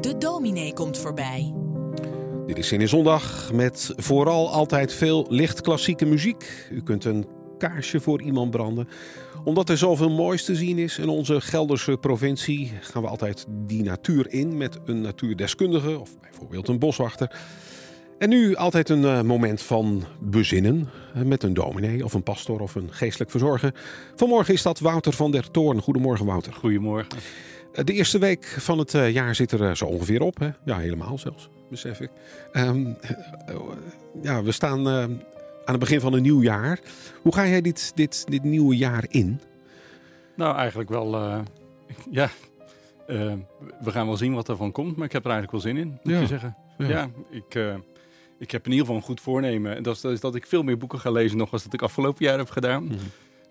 De dominee komt voorbij. Dit is in Zondag met vooral altijd veel licht klassieke muziek. U kunt een kaarsje voor iemand branden. Omdat er zoveel moois te zien is in onze Gelderse provincie, gaan we altijd die natuur in met een natuurdeskundige of bijvoorbeeld een boswachter. En nu altijd een uh, moment van bezinnen uh, met een dominee of een pastor of een geestelijk verzorger. Vanmorgen is dat Wouter van der Toorn. Goedemorgen Wouter. Goedemorgen. De eerste week van het jaar zit er zo ongeveer op. Hè? Ja, helemaal zelfs, besef ik. Um, ja, we staan aan het begin van een nieuw jaar. Hoe ga jij dit, dit, dit nieuwe jaar in? Nou, eigenlijk wel, ja, we gaan wel zien wat er van komt. Maar ik heb er eigenlijk wel zin in, moet Ja. je zeggen. Ja. Ja, ik, ik heb in ieder geval een goed voornemen. En dat is, dat is dat ik veel meer boeken ga lezen nog als dat ik afgelopen jaar heb gedaan. Mhm.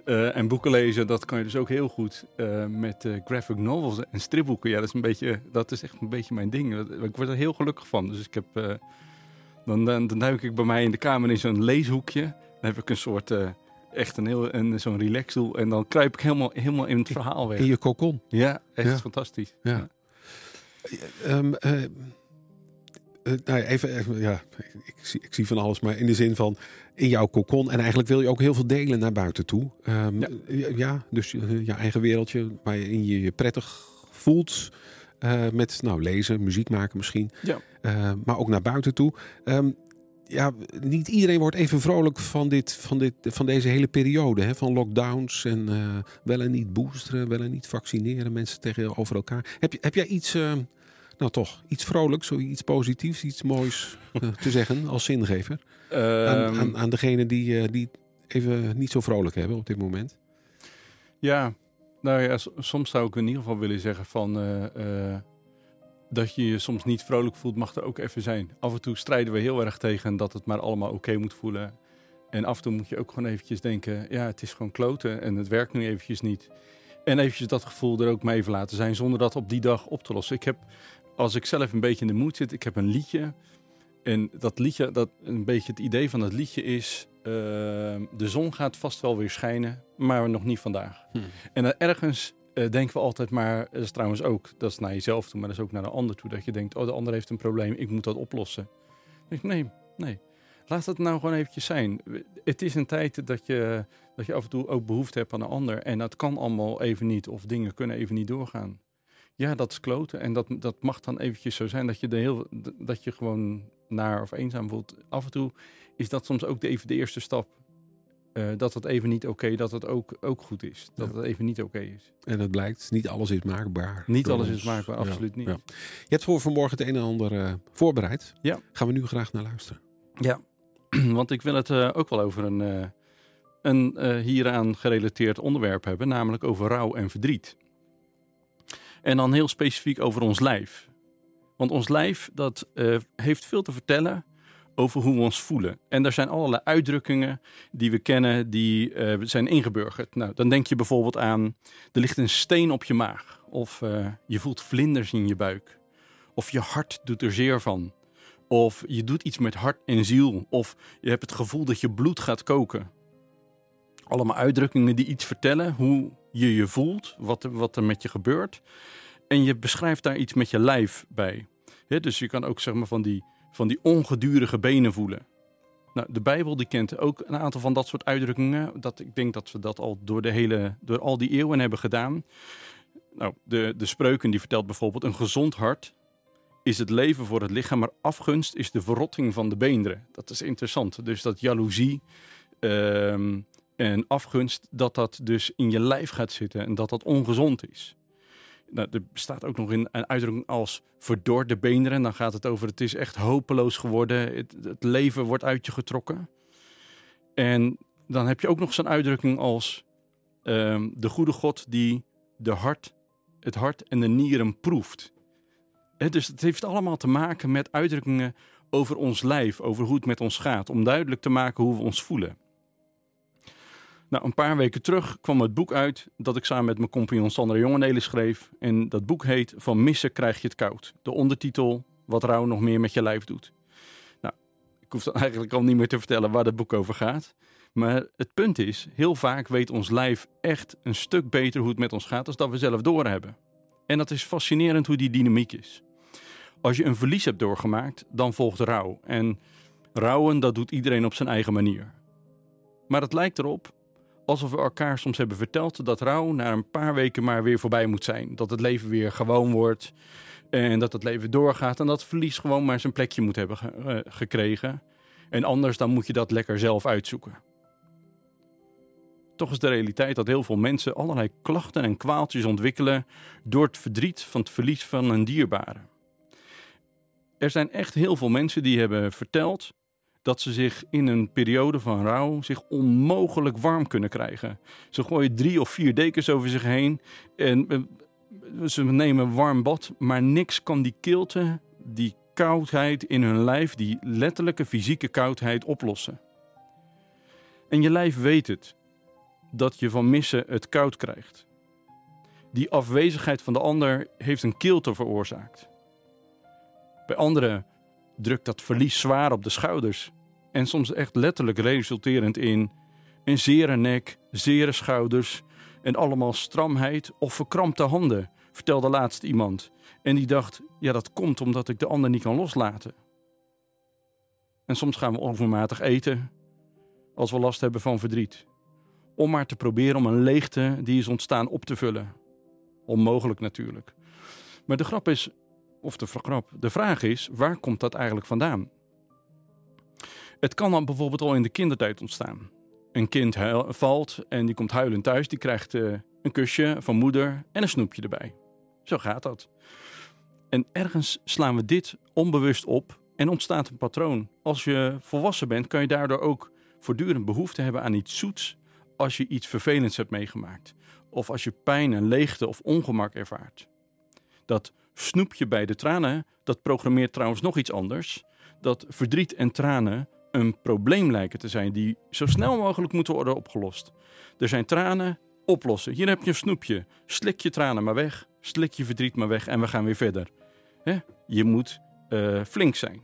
Uh, en boeken lezen, dat kan je dus ook heel goed uh, met uh, graphic novels en stripboeken. Ja, dat is, een beetje, dat is echt een beetje mijn ding. Ik word er heel gelukkig van. Dus ik heb, dan, dan, dan duik ik bij mij in de kamer in zo'n leeshoekje. Dan heb ik een soort, echt een heel, een, zo'n relaxdoel. En dan kruip ik helemaal, helemaal in het verhaal weg. In je kokon. Ja, echt Ja. fantastisch. Ja. Um, uh, nou ja, even, even, ja, ik, zie, ik zie van alles, maar in de zin van in jouw kokon. En eigenlijk wil je ook heel veel delen naar buiten toe. Um, ja. ja. dus je, je, eigen wereldje waarin je je prettig voelt. Uh, met nou, lezen, muziek maken misschien. Ja. Uh, maar ook naar buiten toe. Um, ja, niet iedereen wordt even vrolijk van, dit, van, dit, van deze hele periode. Hè? Van lockdowns en uh, wel en niet boosteren, wel en niet vaccineren. Mensen tegenover elkaar. Heb, je, heb jij iets, uh, nou toch, iets vrolijks, iets positiefs, iets moois uh, te zeggen als zingever? Aan, aan, aan degene die, die even niet zo vrolijk hebben op dit moment? Ja, nou ja, soms zou ik in ieder geval willen zeggen van dat je je soms niet vrolijk voelt, mag er ook even zijn. Af en toe strijden we heel erg tegen dat het maar allemaal oké okay moet voelen. En af en toe moet je ook gewoon eventjes denken, ja, het is gewoon kloten en het werkt nu eventjes niet. En eventjes dat gevoel er ook mee even laten zijn, zonder dat op die dag op te lossen. Ik heb, als ik zelf een beetje in de moed zit, ik heb een liedje. En dat liedje, dat een beetje het idee van dat liedje is, uh, de zon gaat vast wel weer schijnen, maar nog niet vandaag. Hm. En ergens uh, denken we altijd maar, dat is trouwens ook, dat is naar jezelf toe, maar dat is ook naar de ander toe. Dat je denkt, oh de ander heeft een probleem, ik moet dat oplossen. Ik, nee, nee. Laat het nou gewoon eventjes zijn. Het is een tijd dat je, dat je af en toe ook behoefte hebt aan een ander. En dat kan allemaal even niet, of dingen kunnen even niet doorgaan. Ja, dat is kloten. En dat, dat mag dan eventjes zo zijn dat je, de heel, dat je gewoon naar of eenzaam voelt. Af en toe is dat soms ook de, even de eerste stap. Uh, dat het even niet oké, okay, dat het ook, ook goed is. Dat Ja. het even niet oké is. En het blijkt, niet alles is maakbaar. Niet alles ons. is maakbaar, absoluut niet. Je hebt voor vanmorgen het een en ander uh, voorbereid. Ja. Gaan we nu graag naar luisteren. Ja, want ik wil het uh, ook wel over een, een hieraan gerelateerd onderwerp hebben, namelijk over rouw en verdriet. En dan heel specifiek over ons lijf. Want ons lijf dat, uh, heeft veel te vertellen over hoe we ons voelen. En er zijn allerlei uitdrukkingen die we kennen, die uh, zijn ingeburgerd. Nou, dan denk je bijvoorbeeld aan, er ligt een steen op je maag. Of uh, je voelt vlinders in je buik. Of je hart doet er zeer van. Of je doet iets met hart en ziel. Of je hebt het gevoel dat je bloed gaat koken. Allemaal uitdrukkingen die iets vertellen, hoe je je voelt, wat wat er met je gebeurt. En je beschrijft daar iets met je lijf bij. Dus je kan ook zeg maar van die, van die ongedurige benen voelen. Nou, de Bijbel die kent ook een aantal van dat soort uitdrukkingen. Dat, ik denk dat we dat al door, de hele, door al die eeuwen hebben gedaan. Nou, de, de spreuken die vertelt bijvoorbeeld... een gezond hart is het leven voor het lichaam... maar afgunst is de verrotting van de beenderen. Dat is interessant. Dus dat jaloezie uh, en afgunst... dat dat dus in je lijf gaat zitten en dat dat ongezond is. Nou, er bestaat ook nog in een uitdrukking als verdorde beenderen. Dan gaat het over het is echt hopeloos geworden. Het, het leven wordt uit je getrokken. En dan heb je ook nog zo'n uitdrukking als um, de goede God die de hart, het hart en de nieren proeft. Dus het heeft allemaal te maken met uitdrukkingen over ons lijf, over hoe het met ons gaat. Om duidelijk te maken hoe we ons voelen. Nou, een paar weken terug kwam het boek uit dat ik samen met mijn compagnon Sandra Jongenelen schreef. En dat boek heet Van missen krijg je het koud. De ondertitel Wat rouw nog meer met je lijf doet. Nou, ik hoef dan eigenlijk al niet meer te vertellen waar het boek over gaat. Maar het punt is, heel vaak weet ons lijf echt een stuk beter hoe het met ons gaat als dat we zelf doorhebben. En dat is fascinerend hoe die dynamiek is. Als je een verlies hebt doorgemaakt, dan volgt rouw. En rouwen, dat doet iedereen op zijn eigen manier. Maar het lijkt erop alsof we elkaar soms hebben verteld dat rouw na een paar weken maar weer voorbij moet zijn. Dat het leven weer gewoon wordt en dat het leven doorgaat en dat verlies gewoon maar zijn plekje moet hebben eh, gekregen. En anders dan moet je dat lekker zelf uitzoeken. Toch is de realiteit dat heel veel mensen allerlei klachten en kwaaltjes ontwikkelen door het verdriet van het verlies van een dierbare. Er zijn echt heel veel mensen die hebben verteld dat ze zich in een periode van rouw zich onmogelijk warm kunnen krijgen. Ze gooien drie of vier dekens over zich heen en eh, ze nemen warm bad, maar niks kan die kilte, die koudheid in hun lijf, die letterlijke fysieke koudheid oplossen. En je lijf weet het, dat je van missen het koud krijgt. Die afwezigheid van de ander heeft een kilte veroorzaakt. Bij anderen drukt dat verlies zwaar op de schouders en soms echt letterlijk resulterend in een zere nek, zere schouders en allemaal stramheid of verkrampte handen, vertelde laatst iemand. En die dacht, ja dat komt omdat ik de ander niet kan loslaten. En soms gaan we overmatig eten als we last hebben van verdriet. Om maar te proberen om een leegte die is ontstaan op te vullen. Onmogelijk natuurlijk. Maar de grap is, of de grap, de vraag is, waar komt dat eigenlijk vandaan? Het kan dan bijvoorbeeld al in de kindertijd ontstaan. Een kind valt en die komt huilend thuis, die krijgt uh, een kusje van moeder en een snoepje erbij. Zo gaat dat. En ergens slaan we dit onbewust op en ontstaat een patroon. Als je volwassen bent, kan je daardoor ook voortdurend behoefte hebben aan iets zoets als je iets vervelends hebt meegemaakt. Of als je pijn en leegte of ongemak ervaart. Dat snoepje bij de tranen, dat programmeert trouwens nog iets anders. Dat verdriet en tranen een probleem lijken te zijn die zo snel mogelijk moeten worden opgelost. Er zijn tranen, oplossen. Hier heb je een snoepje. Slik je tranen maar weg, slik je verdriet maar weg en we gaan weer verder. Je moet uh, flink zijn.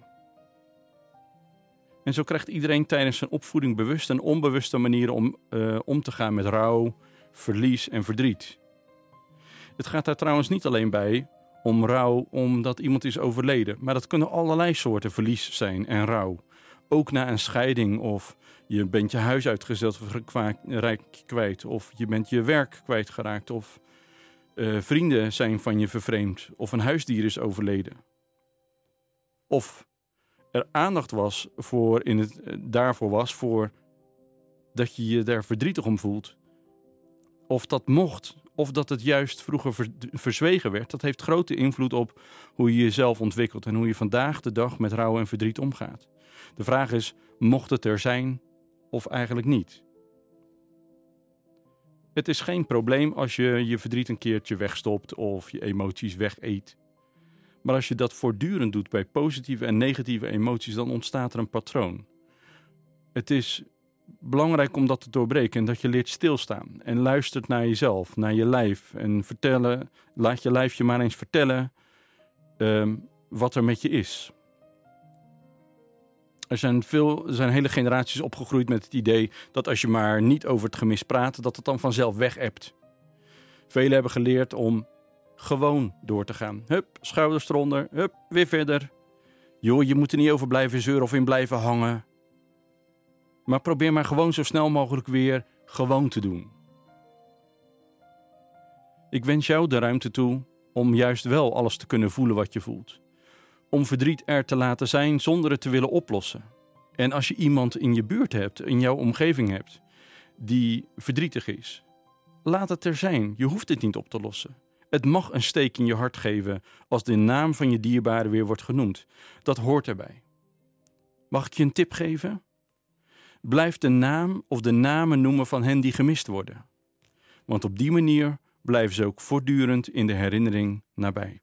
En zo krijgt iedereen tijdens zijn opvoeding bewuste en onbewuste manieren om uh, om te gaan met rouw, verlies en verdriet. Het gaat daar trouwens niet alleen bij om rouw omdat iemand is overleden, maar dat kunnen allerlei soorten verlies zijn en rouw. Ook na een scheiding of je bent je huis uitgezet of rijk kwijt of je bent je werk kwijtgeraakt of uh, vrienden zijn van je vervreemd of een huisdier is overleden. Of er aandacht was voor in het, eh, daarvoor was voor dat je je daar verdrietig om voelt. Of dat mocht, of dat het juist vroeger verzwegen werd. Dat heeft grote invloed op hoe je jezelf ontwikkelt en hoe je vandaag de dag met rouw en verdriet omgaat. De vraag is, mocht het er zijn of eigenlijk niet? Het is geen probleem als je je verdriet een keertje wegstopt of je emoties wegeet. Maar als je dat voortdurend doet bij positieve en negatieve emoties, dan ontstaat er een patroon. Het is belangrijk om dat te doorbreken en dat je leert stilstaan en luistert naar jezelf, naar je lijf en vertellen, laat je lijf je maar eens vertellen uh, wat er met je is. Er zijn, veel, er zijn hele generaties opgegroeid met het idee dat als je maar niet over het gemis praat, dat het dan vanzelf weg hebt. Velen hebben geleerd om gewoon door te gaan. Hup, schouders eronder, hup, weer verder. Joh, je moet er niet over blijven zeuren of in blijven hangen. Maar probeer maar gewoon zo snel mogelijk weer gewoon te doen. Ik wens jou de ruimte toe om juist wel alles te kunnen voelen wat je voelt. Om verdriet er te laten zijn zonder het te willen oplossen. En als je iemand in je buurt hebt, in jouw omgeving hebt, die verdrietig is, laat het er zijn. Je hoeft het niet op te lossen. Het mag een steek in je hart geven als de naam van je dierbare weer wordt genoemd. Dat hoort erbij. Mag ik je een tip geven? Blijf de naam of de namen noemen van hen die gemist worden. Want op die manier blijven ze ook voortdurend in de herinnering nabij.